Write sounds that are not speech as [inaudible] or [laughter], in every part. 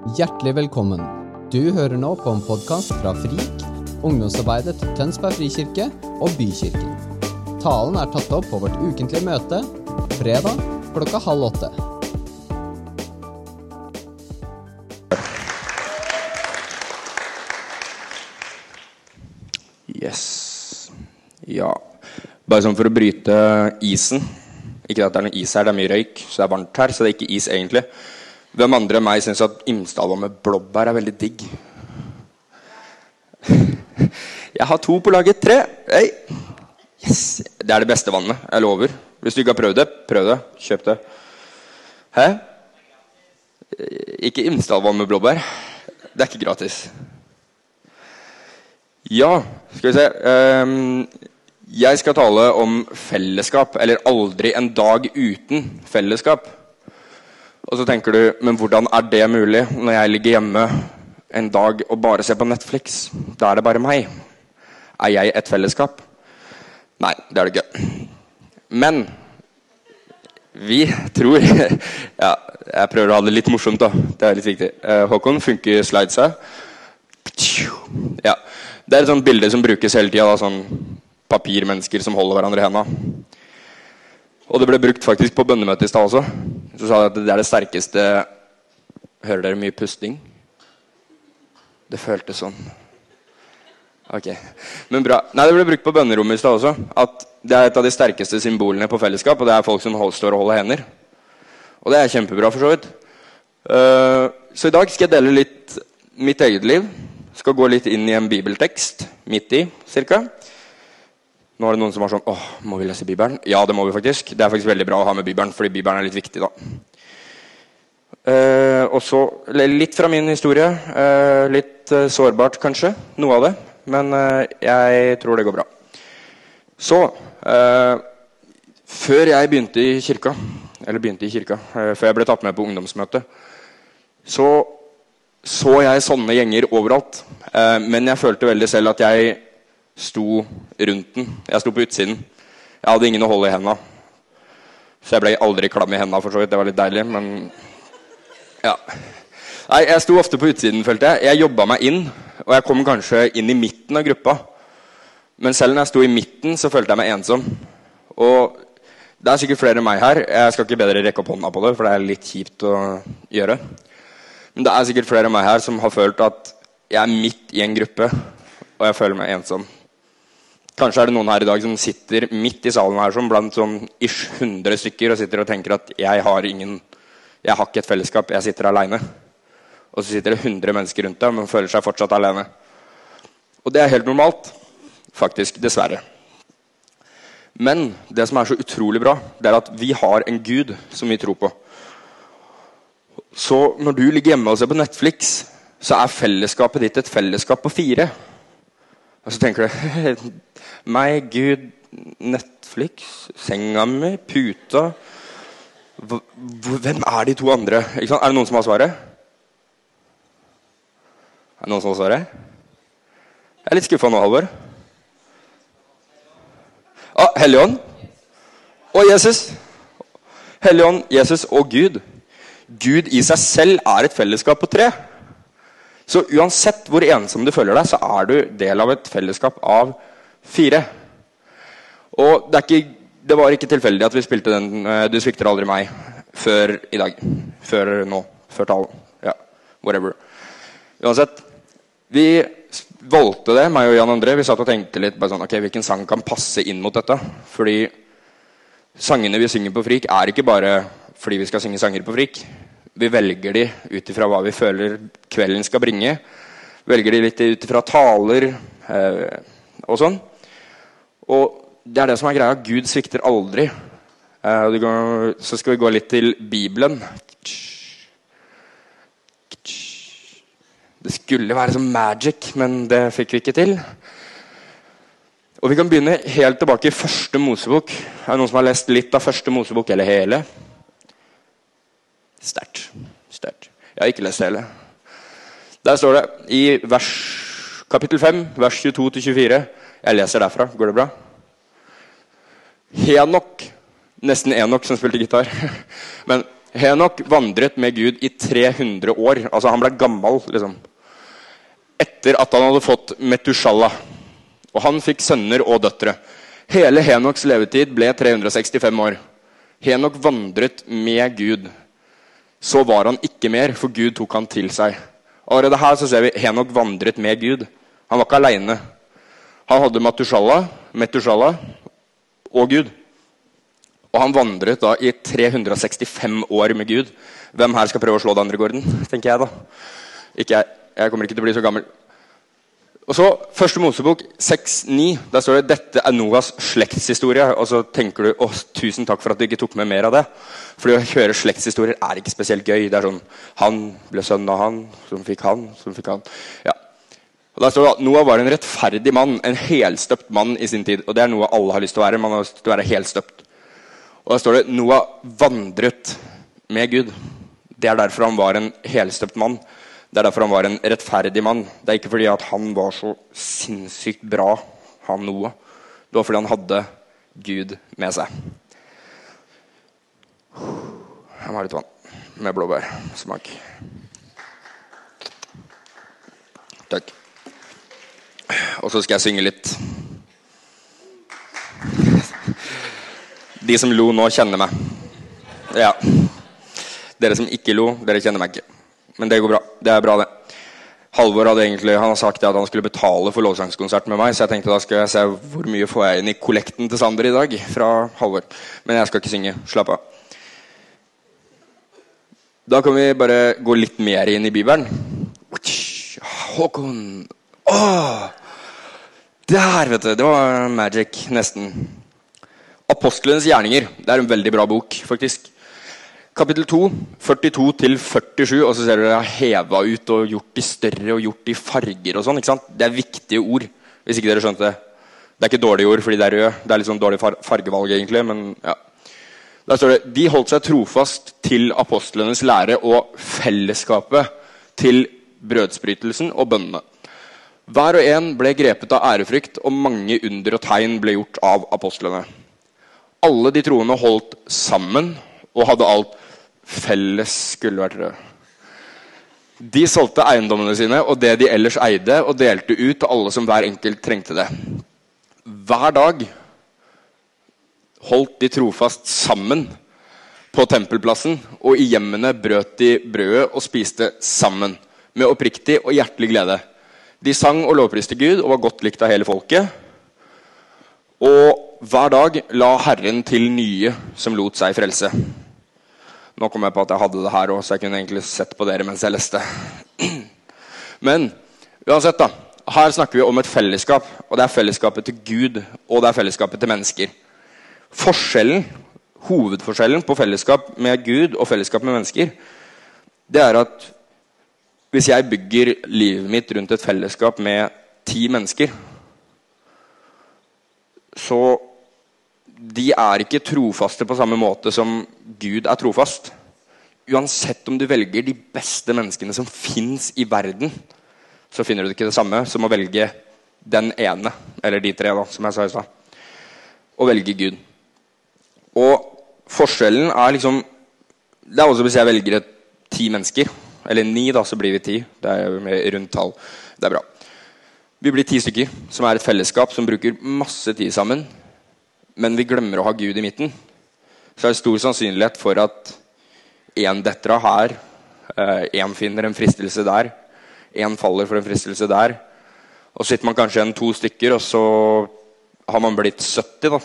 Hjertelig velkommen. Du hører nå på en podkast fra FRIK, ungdomsarbeidet til Tønsberg frikirke og Bykirken. Talen er tatt opp på vårt ukentlige møte fredag klokka halv åtte. Yes. Ja. Bare sånn for å bryte isen. Ikke at det er noe is her, det er mye røyk, så det er varmt her. Så det er ikke is, egentlig. Hvem andre enn meg syns at Imsdalva med blåbær er veldig digg? [laughs] Jeg har to på laget. Tre. Hey. Yes. Det er det beste vannet. Jeg lover. Hvis du ikke har prøvd det, prøv det. Kjøp det. Hæ? Ikke Imsdalvann med blåbær. Det er ikke gratis. Ja, skal vi se Ehm, Jeg skal tale om fellesskap, eller aldri en dag uten fellesskap. Og så tenker du, men hvordan er det mulig når jeg ligger hjemme en dag og bare ser på Netflix? Da er det bare meg. Er jeg et fellesskap? Nei, det er det ikke. Men vi tror [laughs] Ja, jeg prøver å ha det litt morsomt, da. Det er litt viktig. Eh, Håkon, funker slidesa? Ja. Det er et sånt bilde som brukes hele tida. Sånn papirmennesker som holder hverandre i henda. Og det ble brukt faktisk på bønnemøtet i stad også. Så sa de at det er det sterkeste Hører dere mye pusting? Det føltes sånn. Ok, men bra. Nei, Det ble brukt på bønnerommet i stad også. At det er et av de sterkeste symbolene på fellesskap, og det er folk som står og holder hender. Og det er kjempebra, for så vidt. Eh, så i dag skal jeg dele litt mitt eget liv. Skal gå litt inn i en bibeltekst midt i, cirka. Nå er det noen som har sånn åh, må vi lese Bibelen? Ja, det må vi faktisk. Det er faktisk veldig bra å ha med Bibelen, fordi Bibelen er litt viktig, da. Eh, og så litt fra min historie. Eh, litt eh, sårbart, kanskje. Noe av det. Men eh, jeg tror det går bra. Så eh, Før jeg begynte i kirka, eller begynte i kirka, eh, før jeg ble tatt med på ungdomsmøte, så så jeg sånne gjenger overalt. Men jeg følte veldig selv at jeg sto rundt den. Jeg sto på utsiden. Jeg hadde ingen å holde i henda. Så jeg ble aldri klam i henda, for så vidt. Det var litt deilig, men ja. Nei, jeg sto ofte på utsiden, følte jeg. Jeg jobba meg inn, og jeg kom kanskje inn i midten av gruppa. Men selv når jeg sto i midten, så følte jeg meg ensom. Og det er sikkert flere enn meg her. Jeg skal ikke bedre rekke opp hånda på det, for det er litt kjipt å gjøre. Men det er sikkert flere enn meg her som har følt at jeg er midt i en gruppe, og jeg føler meg ensom. Kanskje er det noen her i dag som sitter midt i salen her som blant sånn ish 100 stykker og sitter og tenker at jeg har ingen Jeg har ikke et fellesskap, jeg sitter aleine. Og så sitter det 100 mennesker rundt deg, men føler seg fortsatt alene. Og det er helt normalt. Faktisk. Dessverre. Men det som er så utrolig bra, det er at vi har en gud som vi tror på. Så når du ligger hjemme og ser på Netflix, så er fellesskapet ditt et fellesskap på fire. Og så tenker du [laughs] Meg, Gud, Netflix, senga mi, puta Hvem er de to andre? Er det noen som har svaret? Er det noen som har svaret? Jeg er litt skuffa nå, Halvor. Ah, Helligånd og Jesus. Helligånd, Jesus og Gud. Gud i seg selv er et fellesskap på tre. Så uansett hvor ensom du føler deg, så er du del av et fellesskap av fire. Og det, ikke, det var ikke tilfeldig at vi spilte den eh, 'Du svikter aldri meg' før i dag. Før nå. Før talen. Ja, whatever. Uansett. Vi valgte det, meg og Jan André. Vi satt og tenkte litt bare sånn, ok, hvilken sang kan passe inn mot dette. Fordi sangene vi synger på Frik, er ikke bare fordi vi skal synge sanger på Frik. Vi velger de ut ifra hva vi føler kvelden skal bringe. Velger de litt ut ifra taler eh, og sånn. Og det er det som er greia. Gud svikter aldri. Eh, så skal vi gå litt til Bibelen. Det skulle være som magic, men det fikk vi ikke til. Og Vi kan begynne helt tilbake i første Mosebok. Er det noen som har lest litt av første Mosebok, eller hele? Sterkt. Sterkt. Jeg har ikke lest det hele. Der står det i vers, kapittel 5, vers 22-24 Jeg leser derfra. Går det bra? Henok Nesten Enok som spilte gitar. [laughs] Men Henok vandret med Gud i 300 år. Altså, han ble gammel, liksom. Etter at han hadde fått Metushallah. Og han fikk sønner og døtre. Hele Henoks levetid ble 365 år. Henok vandret med Gud. Så var han ikke mer, for Gud tok han til seg. Allerede her så ser vi Henok vandret med Gud. Han var ikke aleine. Han hadde Matushallah, Metushallah og Gud. Og han vandret da i 365 år med Gud. Hvem her skal prøve å slå den rekorden? tenker jeg da. Ikke jeg. Jeg kommer ikke til å bli så gammel. Og så, Første Mosebok 6,9. Der står det dette er Noas slektshistorie. Og så tenker du å, tusen takk for at du ikke tok med mer av det. Fordi å høre slektshistorier er ikke spesielt gøy. Det er sånn Han ble sønn av han, som fikk han, som fikk han. Ja. Og der står det at Noah var en rettferdig mann, en helstøpt mann i sin tid. Og det er noe alle har lyst til å være. Man har lyst til å være helstøpt. Og der står det Noah vandret med Gud. Det er derfor han var en helstøpt mann. Det er derfor han var en rettferdig mann. Det er ikke fordi han var så sinnssykt bra, han Noah. Det var fordi han hadde Gud med seg. Jeg må ha litt vann med blåbærsmak. Takk. Og så skal jeg synge litt. De som lo nå, kjenner meg. Ja. Dere som ikke lo, dere kjenner meg ikke. Men det går bra. Det er bra, det. Halvor hadde egentlig, han har sagt at han skulle betale for lovsangskonsert med meg, så jeg tenkte da skal jeg se hvor mye får jeg inn i kollekten til Sander i dag. fra Halvor. Men jeg skal ikke synge. Slapp av. Da kan vi bare gå litt mer inn i Bibelen. Håkon Åh! Der, vet du. Det var magic, nesten. Apostlenes gjerninger. Det er en veldig bra bok, faktisk. Kapittel 2, 42-47, og så ser du det er heva ut og gjort de større og gjort de farger og sånn. ikke sant? Det er viktige ord, hvis ikke dere skjønte det. Det er ikke dårlige ord fordi det er rød. Det er litt sånn dårlig fargevalg, egentlig. men ja. Der står det de holdt seg trofast til apostlenes lære og fellesskapet til brødsbrytelsen og bønnene. Hver og en ble grepet av ærefrykt, og mange under og tegn ble gjort av apostlene. Alle de troende holdt sammen og hadde alt felles skulle vært rød. De solgte eiendommene sine og det de ellers eide, og delte ut til alle som hver enkelt trengte det. Hver dag holdt de trofast sammen på tempelplassen, og i hjemmene brøt de brødet og spiste sammen med oppriktig og hjertelig glede. De sang og lovpriste Gud og var godt likt av hele folket. Og hver dag la Herren til nye som lot seg frelse. Nå kom jeg på at jeg hadde det her òg, så jeg kunne egentlig sett på dere mens jeg leste. [clears throat] Men uansett, da. Her snakker vi om et fellesskap. Og det er fellesskapet til Gud, og det er fellesskapet til mennesker. Forskjellen, Hovedforskjellen på fellesskap med Gud og fellesskap med mennesker, det er at hvis jeg bygger livet mitt rundt et fellesskap med ti mennesker, så de er ikke trofaste på samme måte som Gud er trofast. Uansett om du velger de beste menneskene som fins i verden, så finner du ikke det samme som å velge den ene, eller de tre, da, som jeg sa i stad. Å velge Gud. Og forskjellen er liksom Det er også hvis jeg velger ti mennesker, eller ni, da, så blir vi ti. Det er jo rundt tall. Det er bra. Vi blir ti stykker, som er et fellesskap som bruker masse tid sammen men vi glemmer å ha Gud i midten, så er det stor sannsynlighet for at én detter av her, én eh, finner en fristelse der, én faller for en fristelse der. Og så sitter man kanskje igjen to stykker, og så har man blitt 70, da.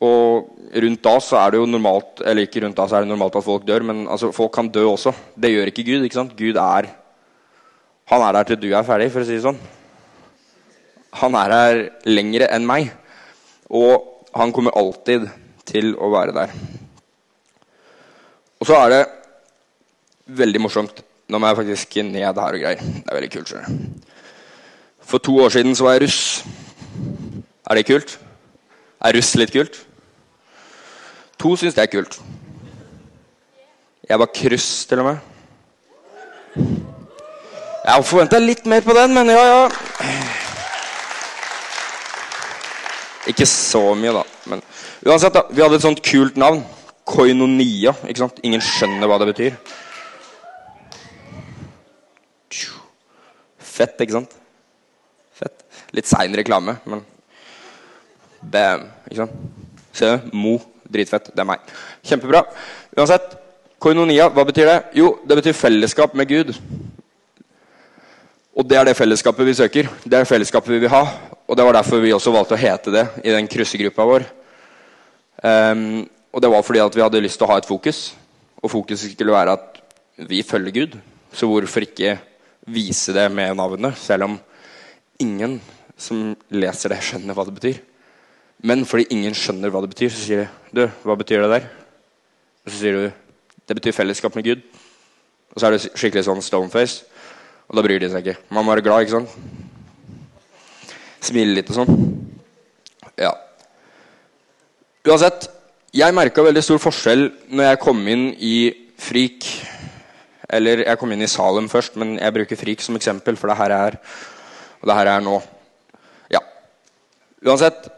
Og rundt da så er det jo normalt Eller ikke rundt da så er det normalt at folk dør, men altså, folk kan dø også. Det gjør ikke Gud. ikke sant? Gud er Han er der til du er ferdig, for å si det sånn. Han er her lengre enn meg. Og han kommer alltid til å være der. Og så er det veldig morsomt. Nå må jeg faktisk ned her og greier. Det er veldig kult. For to år siden så var jeg russ. Er det kult? Er russ litt kult? To syns det er kult. Jeg var kryss, til og med. Jeg forventa litt mer på den, men ja, ja. Ikke så mye, da. Men uansett, da. Vi hadde et sånt kult navn. koinonia. ikke sant? Ingen skjønner hva det betyr. Fett, ikke sant? Fett. Litt sein reklame, men bam. Ikke sant? Se. Mo. Dritfett. Det er meg. Kjempebra. Uansett, koinonia, hva betyr det? Jo, det betyr fellesskap med Gud. Og det er det fellesskapet vi søker. Det er fellesskapet vi vil ha. Og det var derfor vi også valgte å hete det i den kryssegruppa vår. Um, og det var fordi at vi hadde lyst til å ha et fokus. Og fokuset skulle være at vi følger Gud. Så hvorfor ikke vise det med navnet, selv om ingen som leser det, skjønner hva det betyr. Men fordi ingen skjønner hva det betyr, så sier de Du, hva betyr det der? Og så sier du det betyr fellesskap med Gud. Og så er det skikkelig sånn stoneface. Og da bryr de seg ikke. Man må være glad, ikke sant? Smile litt og sånn. Ja. Uansett, jeg merka veldig stor forskjell når jeg kom inn i Frik. Eller jeg kom inn i Salem først, men jeg bruker Frik som eksempel, for det her er og det her er nå. Ja. Uansett,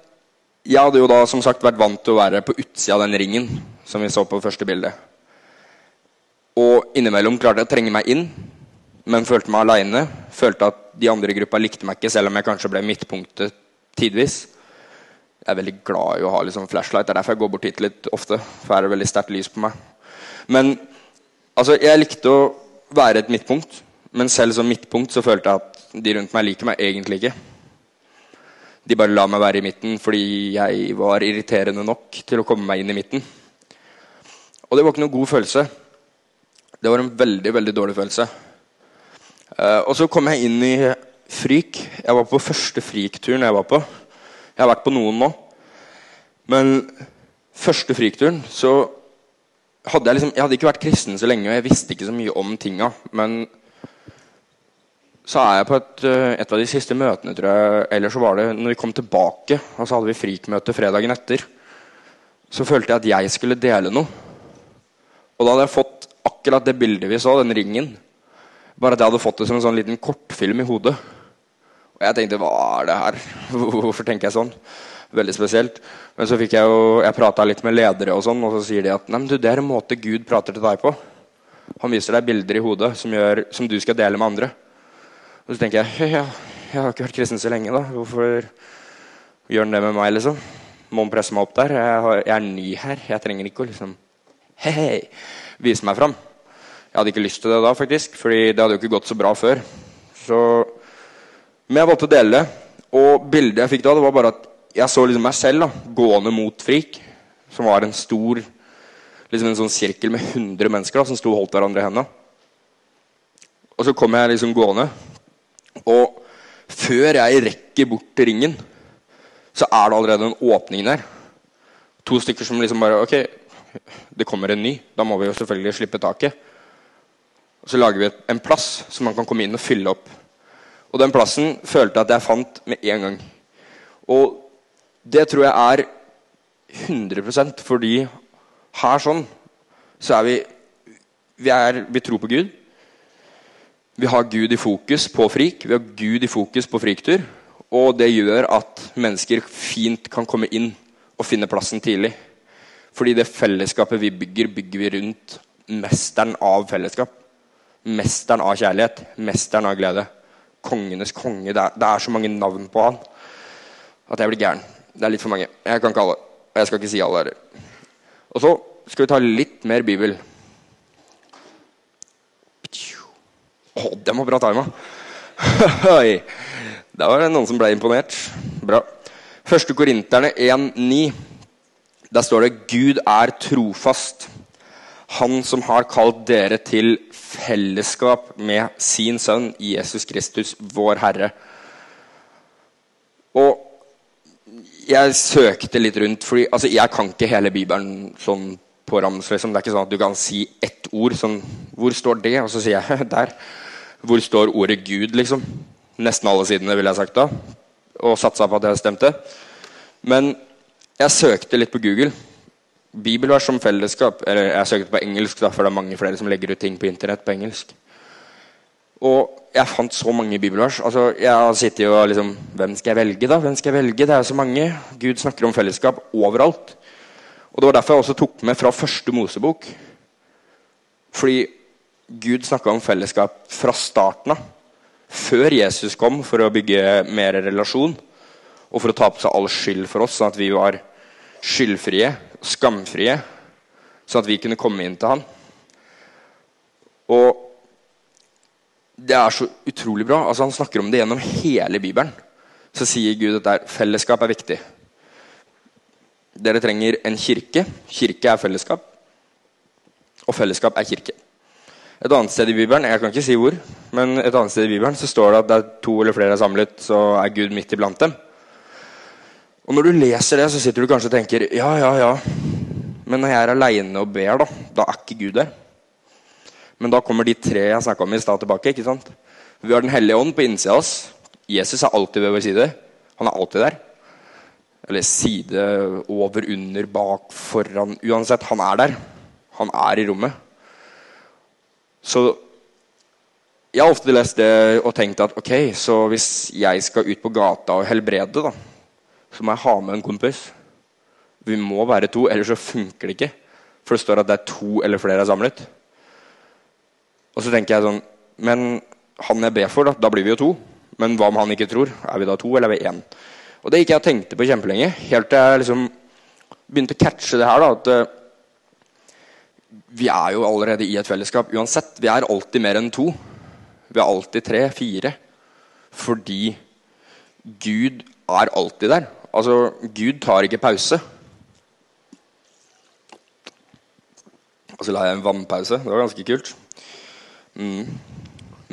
jeg hadde jo da som sagt vært vant til å være på utsida av den ringen som vi så på første bilde. Og innimellom klarte jeg å trenge meg inn, men følte meg aleine. Følte at de andre i gruppa likte meg ikke, selv om jeg kanskje ble midtpunktet tidvis. Jeg er veldig glad i å ha liksom flashlight. Det er derfor jeg går bort hit litt ofte. For her er det veldig sterkt lys på meg. Men altså, jeg likte å være et midtpunkt. Men selv som midtpunkt så følte jeg at de rundt meg liker meg egentlig ikke. De bare la meg være i midten fordi jeg var irriterende nok til å komme meg inn i midten. Og det var ikke noen god følelse. Det var en veldig, veldig dårlig følelse. Uh, og så kom jeg inn i Fryk. Jeg var på første Frik-turen jeg var på. Jeg har vært på noen nå. Men første Frik-turen så hadde jeg liksom Jeg hadde ikke vært kristen så lenge, og jeg visste ikke så mye om tinga. Men så er jeg på et, eh, et, av de siste møtene, tror jeg. Eller så var det når vi kom tilbake, og så hadde vi frikmøte fredagen etter. Så følte jeg at jeg skulle dele noe. Og da hadde jeg fått akkurat det bildet vi så, den ringen. Bare at jeg hadde fått det som en sånn liten kortfilm i hodet. Og jeg tenkte hva er det her? [laughs] Hvorfor tenker jeg sånn? Veldig spesielt. Men så fikk jeg jo Jeg prata litt med ledere, og sånn, og så sier de at Nei, men du, det er en måte Gud prater til deg på. Han viser deg bilder i hodet som, gjør, som du skal dele med andre. Og så tenker jeg ja, jeg har ikke vært kristen så lenge, da. Hvorfor gjør han det med meg, liksom? Må han presse meg opp der? Jeg, har, jeg er ny her. Jeg trenger ikke å liksom hei, hei, vise meg fram. Jeg hadde ikke lyst til det da, faktisk, fordi det hadde jo ikke gått så bra før. Så, men jeg valgte å dele det. Og bildet jeg fikk da, det var bare at jeg så liksom meg selv da, gående mot Frik, som var en stor liksom en sånn sirkel med 100 mennesker da, som sto og holdt hverandre i hendene. Og så kom jeg liksom gående og før jeg rekker bort til ringen, så er det allerede en åpning der. To stykker som liksom bare Ok, det kommer en ny. Da må vi jo selvfølgelig slippe taket. Og Så lager vi en plass som man kan komme inn og fylle opp. Og den plassen følte jeg at jeg fant med en gang. Og det tror jeg er 100% fordi her sånn så er vi vi, er, vi tror på Gud. Vi har Gud i fokus på frik, vi har Gud i fokus på friktur. Og det gjør at mennesker fint kan komme inn og finne plassen tidlig. Fordi det fellesskapet vi bygger, bygger vi rundt mesteren av fellesskap. Mesteren av kjærlighet, mesteren av glede. Kongenes konge. Det er, det er så mange navn på han at jeg blir gæren. Det er litt for mange. Jeg kan ikke alle. Og jeg skal ikke si alle heller. Og så skal vi ta litt mer Bibel. Å, den var bra tima! [laughs] Der var det noen som ble imponert. Bra. Første Korinterne 1,9. Der står det 'Gud er trofast'. Han som har kalt dere til fellesskap med sin sønn Jesus Kristus, vår Herre. Og jeg søkte litt rundt, fordi altså, jeg kan ikke hele Bibelen sånn på rams. Liksom. Det er ikke sånn at du kan si ett ord. Sånn, 'Hvor står det?' Og så sier jeg [laughs] 'der'. Hvor står ordet Gud, liksom? Nesten alle sidene, ville jeg sagt da. Og satsa på at det stemte. Men jeg søkte litt på Google. Bibelvers som fellesskap. Eller jeg søkte på engelsk, da, for det er mange flere som legger ut ting på internett på engelsk. Og jeg fant så mange bibelvers. Altså, jeg har sittet liksom Hvem skal jeg velge, da? Hvem skal jeg velge? Det er jo så mange. Gud snakker om fellesskap overalt. Og Det var derfor jeg også tok med fra første Mosebok. Fordi Gud snakka om fellesskap fra starten av. Før Jesus kom for å bygge mer relasjon og for å ta på seg all skyld for oss, sånn at vi var skyldfrie, skamfrie, sånn at vi kunne komme inn til han. Og det er så utrolig bra. Altså Han snakker om det gjennom hele Bibelen. Så sier Gud at der, fellesskap er viktig. Dere trenger en kirke. Kirke er fellesskap. Og fellesskap er kirke. Et annet sted i Bibelen jeg kan ikke si hvor, men et annet sted i Bibelen så står det at det er to eller flere er samlet, så er Gud midt iblant dem. Og Når du leser det, så sitter du kanskje og tenker ja, ja, ja. Men når jeg er aleine og ber, da, da er ikke Gud der. Men da kommer de tre jeg snakka om i stad, tilbake. ikke sant? Vi har Den hellige ånd på innsida av oss. Jesus er alltid ved vår side. Han er alltid der. Eller side, over, under, bak, foran. Uansett, han er der. Han er i rommet. Så jeg har ofte lest det og tenkt at ok, så hvis jeg skal ut på gata og helbrede, da, så må jeg ha med en kompis. Vi må være to, ellers så funker det ikke. For det står at det er to eller flere er samlet. Og så tenker jeg sånn Men han jeg ber for, da, da blir vi jo to. Men hva om han ikke tror? Er vi da to, eller er vi én? Og det gikk jeg og tenkte på kjempelenge. Helt til jeg liksom begynte å catche det her. da, at uh, Vi er jo allerede i et fellesskap uansett. Vi er alltid mer enn to. Vi er alltid tre, fire. Fordi Gud er alltid der. Altså, Gud tar ikke pause. Og så la jeg en vannpause. Det var ganske kult. Mm.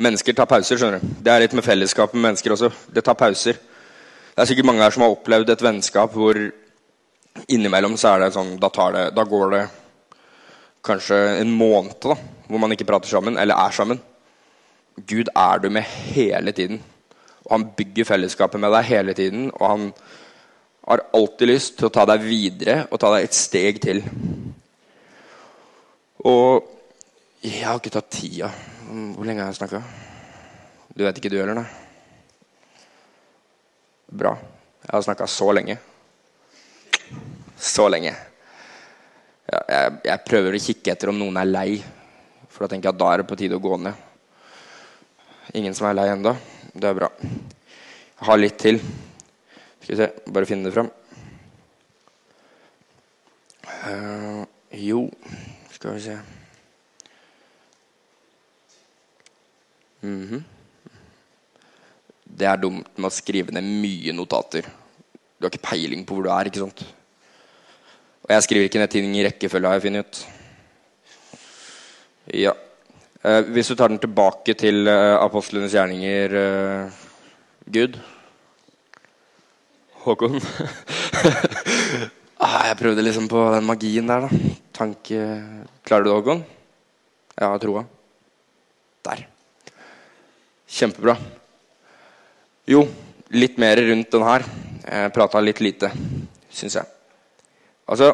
Mennesker tar pauser. skjønner du. Det er litt med fellesskap med mennesker også. Det tar pauser. Det er sikkert mange her som har opplevd et vennskap hvor innimellom så er det sånn Da, det, da går det kanskje en måned da, hvor man ikke prater sammen, eller er sammen. Gud er du med hele tiden. Og han bygger fellesskapet med deg hele tiden. Og han har alltid lyst til å ta deg videre og ta deg et steg til. Og jeg har ikke tatt tida. Hvor lenge har jeg snakka? Du vet ikke du heller, nei? Bra. Jeg har snakka så lenge. Så lenge. Jeg, jeg, prøver å kikke etter om noen er lei, for da tenker jeg at da er det på tide å gå ned. Ingen som er lei ennå. Det er bra. Jeg har litt til. Skal vi se, bare finne det fram. Uh, jo, skal vi se Mm -hmm. Det er dumt med å skrive ned mye notater. Du har ikke peiling på hvor du er. ikke sant? Og jeg skriver ikke ned ting i rekkefølge, har jeg funnet ut. Ja. Uh, hvis du tar den tilbake til uh, apostlenes gjerninger, eh, Gud Håkon [laughs] ah, Jeg prøvde liksom på den magien der, da. Tanke Klarer du det, Håkon? Ja, Jeg troa. Der. Kjempebra. Jo, litt mer rundt den her. Jeg prata litt lite, syns jeg. Altså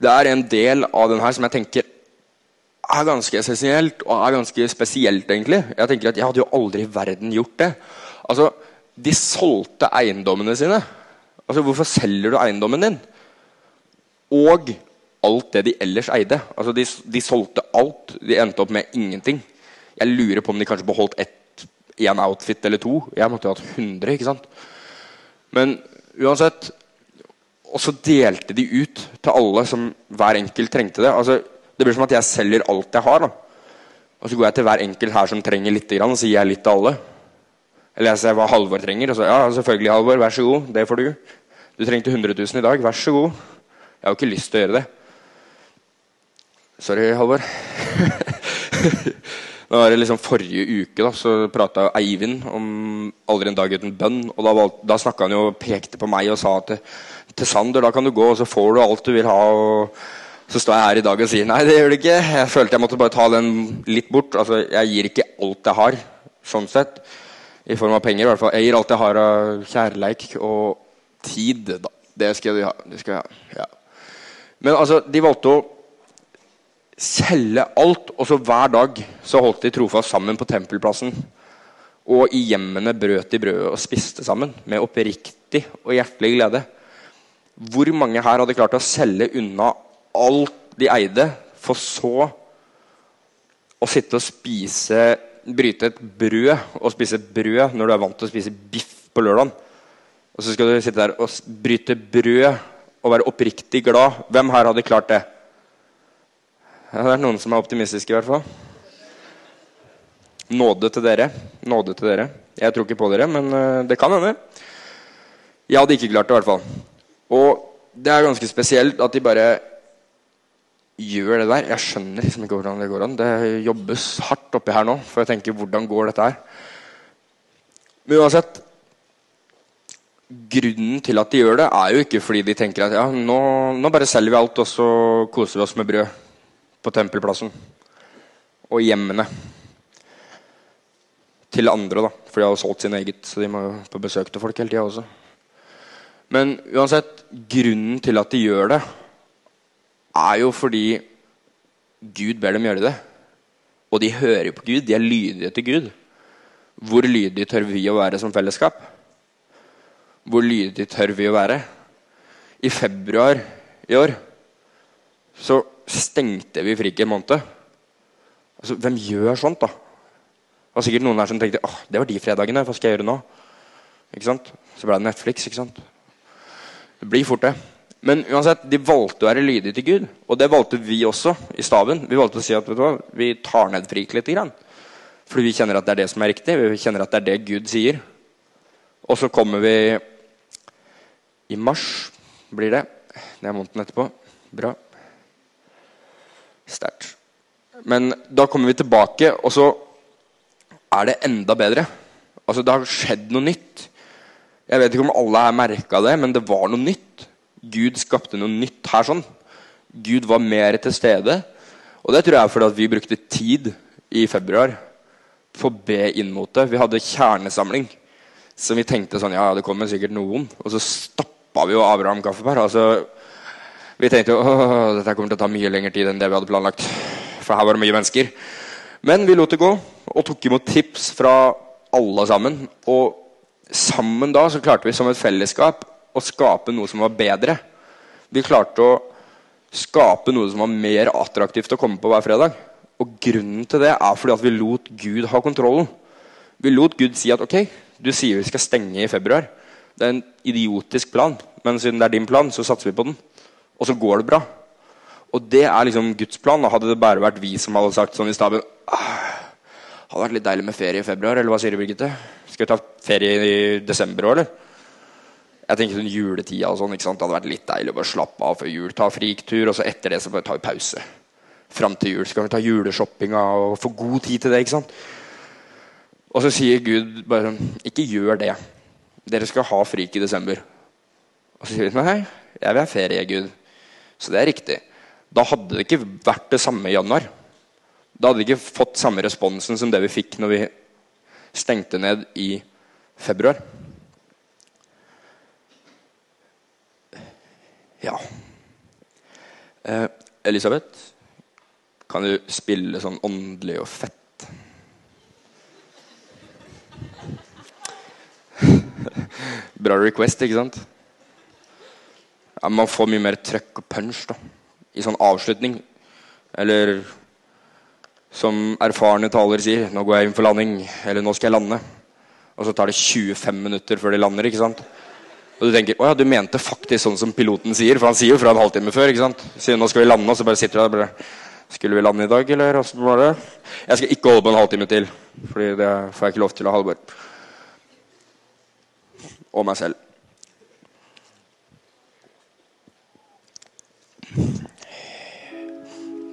Det er en del av den her som jeg tenker er ganske essensielt, og er ganske spesielt, egentlig. Jeg tenker at jeg hadde jo aldri i verden gjort det. Altså, De solgte eiendommene sine. Altså, Hvorfor selger du eiendommen din? Og alt det de ellers eide. Altså, de, de solgte alt. De endte opp med ingenting. Jeg lurer på om de kanskje beholdt én outfit eller to. Jeg måtte jo hatt 100. ikke sant? Men uansett Og så delte de ut til alle som hver enkelt trengte det. Altså, det blir som at jeg selger alt jeg har. da. Og så går jeg til hver enkelt her som trenger litt, og gir jeg litt til alle. Eller jeg ser hva Halvor trenger, og så ja, selvfølgelig, Halvor, vær så god. Det får du. Du trengte 100 000 i dag, vær så god. Jeg har jo ikke lyst til å gjøre det. Sorry, Halvor. [laughs] Det var liksom Forrige uke da, så prata Eivind om 'Aldri en dag uten bønn'. og Da, da snakka han jo og pekte på meg og sa til, til Sander da kan du gå og så får du alt du vil ha. og Så står jeg her i dag og sier nei, det gjør du ikke. Jeg følte jeg måtte bare ta den litt bort. altså Jeg gir ikke alt jeg har, sånn sett. I form av penger, i hvert fall. Jeg gir alt jeg har av kjærleik og tid. da. Det skal jeg ha. Det skal jeg ha. Ja. Men altså, de valgte å selge alt. Og så hver dag så holdt de trofast sammen på tempelplassen. Og i hjemmene brøt de brødet og spiste sammen med oppriktig og hjertelig glede. Hvor mange her hadde klart å selge unna alt de eide, for så å sitte og spise Bryte et brød og spise brød når du er vant til å spise biff på lørdag. Og så skal du sitte der og bryte brød og være oppriktig glad. Hvem her hadde klart det? Ja, det er noen som er optimistiske, i hvert fall. Nåde til dere. Nåde til dere. Jeg tror ikke på dere, men uh, det kan hende. Jeg hadde ikke klart det, i hvert fall. Og det er ganske spesielt at de bare gjør det der. Jeg skjønner liksom ikke hvordan det går an. Det jobbes hardt oppi her nå for å tenke hvordan går dette her. Men uansett Grunnen til at de gjør det, er jo ikke fordi de tenker at ja, nå, nå bare selger vi alt, og så koser vi oss med brød på Tempelplassen og hjemmene til andre, da. For de har jo solgt sin eget, så de må jo på besøk til folk hele tida også. Men uansett, grunnen til at de gjør det, er jo fordi Gud ber dem gjøre det. Og de hører på Gud. De er lydige til Gud. Hvor lydige tør vi å være som fellesskap? Hvor lydige tør vi å være? I februar i år så stengte vi Frik en måned. Altså, hvem gjør sånt, da? Det var sikkert noen her som tenkte åh, det var de fredagene. Hva skal jeg gjøre nå? Ikke sant? Så ble det Netflix. ikke sant? Det blir fort det. Men uansett, de valgte å være lydige til Gud. Og det valgte vi også i staben. Vi valgte å si at hva, vi tar ned Frik litt. Grann. Fordi vi kjenner at det er det som er riktig. Vi kjenner at det er det Gud sier. Og så kommer vi i mars, blir det. Det er måneden etterpå. Bra. Sterkt. Men da kommer vi tilbake, og så er det enda bedre. Altså, det har skjedd noe nytt. Jeg vet ikke om alle har merka det, men det var noe nytt. Gud skapte noe nytt her. sånn. Gud var mer til stede. Og det tror jeg er fordi at vi brukte tid i februar på å be inn mot det. Vi hadde kjernesamling som vi tenkte sånn Ja, det kommer sikkert noen. Og så stappa vi jo Abraham kaffebær. Altså, vi tenkte jo dette kommer til å ta mye lengre tid enn det vi hadde planlagt. For her var det mye mennesker. Men vi lot det gå og tok imot tips fra alle sammen. Og sammen da så klarte vi som et fellesskap å skape noe som var bedre. Vi klarte å skape noe som var mer attraktivt å komme på hver fredag. Og grunnen til det er fordi at vi lot Gud ha kontrollen. Vi lot Gud si at ok, du sier vi skal stenge i februar. Det er en idiotisk plan, men siden det er din plan, så satser vi på den. Og så går det bra. Og det er liksom Guds plan. Da hadde det bare vært vi som hadde sagt sånn i staben ah, Hadde vært litt deilig med ferie i februar, eller hva sier du, Birgitte? Skal vi ta ferie i desember òg, eller? Jeg tenker sånn juletida og sånn, ikke sant? Det hadde vært litt deilig å bare slappe av før jul. Ta friktur, og så etter det så bare ta vi pause. Fram til jul så kan vi ta juleshoppinga og få god tid til det. ikke sant? Og så sier Gud bare sånn Ikke gjør det. Dere skal ha frik i desember. Og så sier vi nei, jeg vil ha ferie, Gud. Så det er riktig. Da hadde det ikke vært det samme i januar. Da hadde vi ikke fått samme responsen som det vi fikk når vi stengte ned i februar. Ja eh, Elisabeth, kan du spille sånn åndelig og fett? [laughs] Bra request, ikke sant? Ja, man får mye mer trøkk og punch da i sånn avslutning. Eller som erfarne taler sier 'Nå går jeg inn for landing', eller 'Nå skal jeg lande'. Og så tar det 25 minutter før de lander. ikke sant? Og du tenker å du mente faktisk sånn som piloten sier, for han sier jo fra en halvtime før. ikke sant? Sier nå skal vi lande, og så bare sitter du der bare Skulle vi lande i dag, eller åssen var det? Jeg skal ikke holde på en halvtime til, Fordi det får jeg ikke lov til av Halvor. Og meg selv.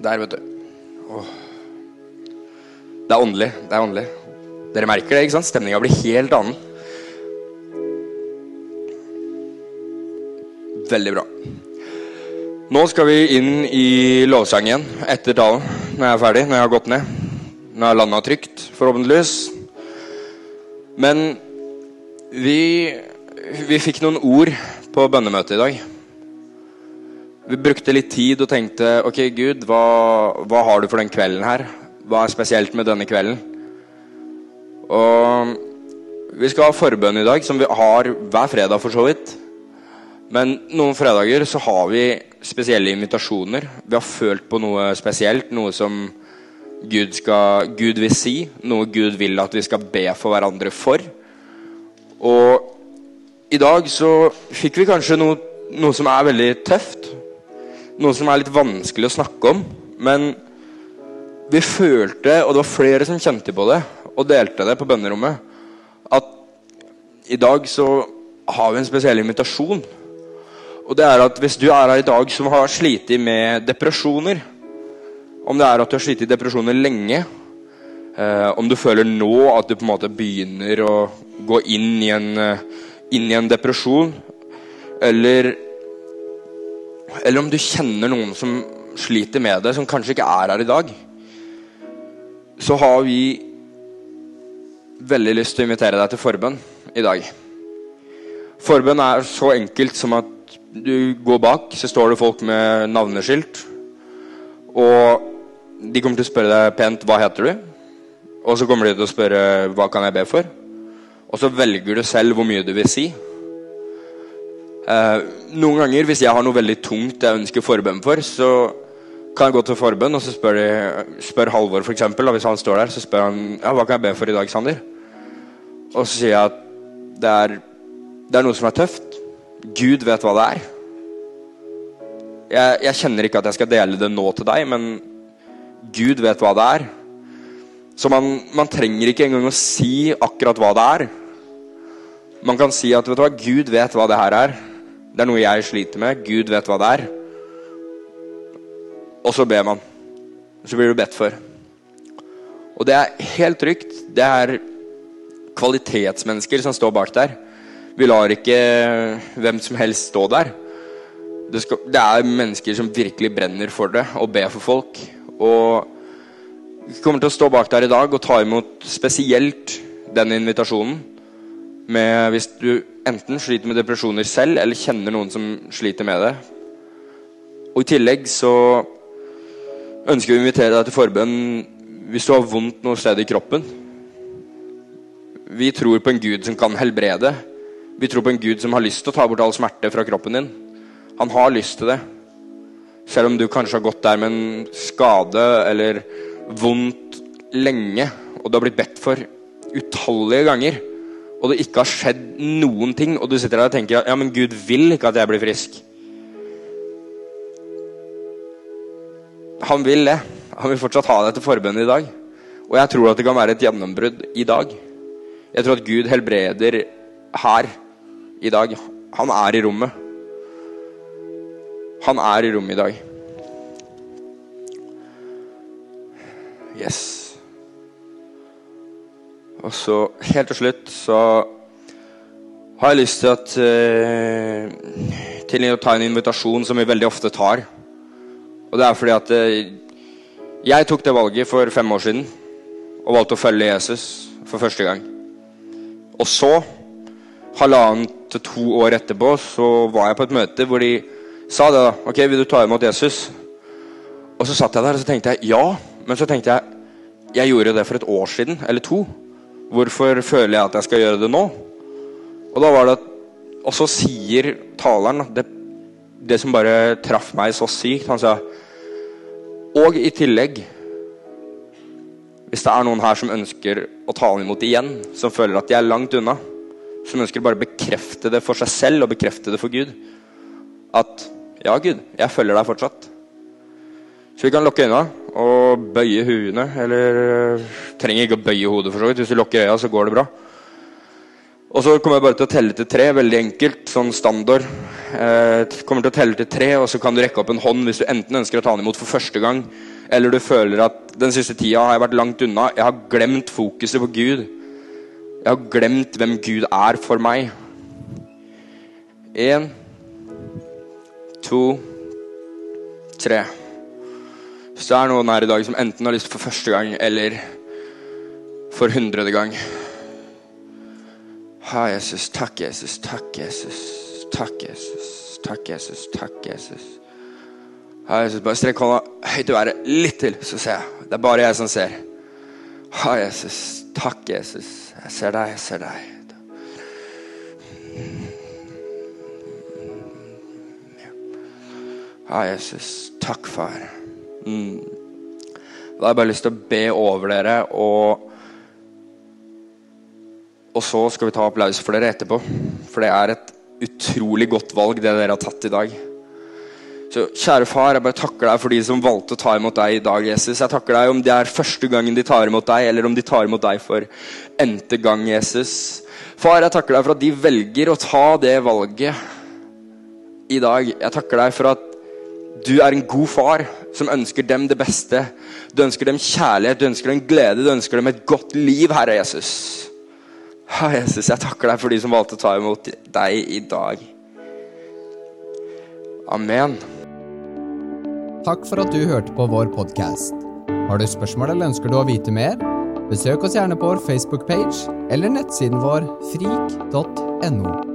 Der, vet du. Åh. Det er åndelig. Det er åndelig. Dere merker det, ikke sant? Stemninga blir helt annen. Veldig bra. Nå skal vi inn i lovsangen etter talen. Når jeg er ferdig, når jeg har gått ned. Når jeg har landa trygt, forhåpentligvis. Men vi, vi fikk noen ord på bønnemøtet i dag. Vi brukte litt tid og tenkte Ok, Gud, hva, hva har du for den kvelden her? Hva er spesielt med denne kvelden? Og vi skal ha forbønn i dag, som vi har hver fredag, for så vidt. Men noen fredager så har vi spesielle invitasjoner. Vi har følt på noe spesielt, noe som Gud, skal, Gud vil si, noe Gud vil at vi skal be for hverandre for. Og i dag så fikk vi kanskje noe, noe som er veldig tøft. Noe som er litt vanskelig å snakke om. Men vi følte, og det var flere som kjente på det, og delte det på bønnerommet, at i dag så har vi en spesiell invitasjon. Og det er at hvis du er her i dag som har slitt med depresjoner, om det er at du har slitt i depresjoner lenge, eh, om du føler nå at du på en måte begynner å gå inn i en, eh, inn i en depresjon, eller eller om du kjenner noen som sliter med det, som kanskje ikke er her i dag, så har vi veldig lyst til å invitere deg til forbønn i dag. Forbønn er så enkelt som at du går bak, så står det folk med navneskilt. Og de kommer til å spørre deg pent hva heter du? Og så kommer de til å spørre hva kan jeg be for? Og så velger du selv hvor mye du vil si. Eh, noen ganger, hvis jeg har noe veldig tungt jeg ønsker forbønn for, så kan jeg gå til forbønn, og så spør, de, spør Halvor, for eksempel, hvis han står der, så spør han ja, hva kan jeg be for i dag, Sander? Og så sier jeg at det er, det er noe som er tøft. Gud vet hva det er. Jeg, jeg kjenner ikke at jeg skal dele det nå til deg, men Gud vet hva det er. Så man, man, trenger ikke engang å si akkurat hva det er. Man kan si at vet du hva, Gud vet hva det her er. Det er noe jeg sliter med. Gud vet hva det er. Og så ber man. Så blir du bedt for. Og det er helt trygt. Det er kvalitetsmennesker som står bak der. Vi lar ikke hvem som helst stå der. Det, skal, det er mennesker som virkelig brenner for det og ber for folk. Og vi kommer til å stå bak der i dag og ta imot spesielt den invitasjonen. Med, hvis du enten sliter med depresjoner selv, eller kjenner noen som sliter med det. Og i tillegg så ønsker vi å invitere deg til forbønn hvis du har vondt noe sted i kroppen. Vi tror på en Gud som kan helbrede. Vi tror på en Gud som har lyst til å ta bort all smerte fra kroppen din. Han har lyst til det. Selv om du kanskje har gått der med en skade eller vondt lenge, og du har blitt bedt for utallige ganger, og det ikke har skjedd noen ting, og du sitter der og tenker ja, men Gud vil ikke at jeg blir frisk. Han vil det. Han vil fortsatt ha deg til forbønn i dag. Og jeg tror at det kan være et gjennombrudd i dag. Jeg tror at Gud helbreder her i dag. Han er i rommet. Han er i rommet i dag. Yes. Og så helt til slutt så har jeg lyst til at uh, Til å ta en invitasjon som vi veldig ofte tar. Og det er fordi at uh, jeg tok det valget for fem år siden og valgte å følge Jesus for første gang. Og så, halvannet til to år etterpå, så var jeg på et møte hvor de sa det. da, ok, Vil du ta imot Jesus? Og så satt jeg der og så tenkte jeg ja. Men så tenkte jeg jeg gjorde det for et år siden, eller to. Hvorfor føler jeg at jeg skal gjøre det nå? Og da var det Og så sier taleren det, det som bare traff meg så sykt. Han sa Og i tillegg Hvis det er noen her som ønsker å ta imot igjen, som føler at de er langt unna, som ønsker bare å bekrefte det for seg selv og bekrefte det for Gud, at ja, Gud, jeg følger deg fortsatt. Så vi kan lukke øynene og bøye huene. Eller øh, trenger ikke å bøye hodet, for så vidt. Hvis du lukker øya, så går det bra. Og så kommer jeg bare til å telle til tre. Veldig enkelt. Sånn standard. Eh, kommer til å telle til tre, og så kan du rekke opp en hånd hvis du enten ønsker å ta den imot for første gang, eller du føler at den siste tida har jeg vært langt unna. Jeg har glemt fokuset på Gud. Jeg har glemt hvem Gud er for meg. En to, tre. Hvis det er noen her i dag som enten har lyst for første gang eller for hundrede gang Ha, Jesus. Takk, Jesus. Takk, Jesus. Takk, Jesus. Takk, Jesus. Takk, Jesus. Ha, Jesus. Bare strekk hånda høyt i været litt til, så ser jeg. Det er bare jeg som ser. Ha, Jesus. Takk, Jesus. Jeg ser deg, jeg ser deg. Ja, Jesus. Takk, far. Mm. Da har jeg bare lyst til å be over dere, og Og så skal vi ta applaus for dere etterpå. For det er et utrolig godt valg, det dere har tatt i dag. Så kjære far, jeg bare takker deg for de som valgte å ta imot deg i dag, Jesus. Jeg takker deg om det er første gangen de tar imot deg, eller om de tar imot deg for n-te gang, Jesus. Far, jeg takker deg for at de velger å ta det valget i dag. Jeg takker deg for at du er en god far som ønsker dem det beste. Du ønsker dem kjærlighet, du ønsker dem glede, du ønsker dem et godt liv, Herre Jesus. Ja, Jesus, jeg takker deg for de som valgte å ta imot deg i dag. Amen. Takk for at du hørte på vår podkast. Har du spørsmål eller ønsker du å vite mer? Besøk oss gjerne på vår Facebook-page eller nettsiden vår frik.no.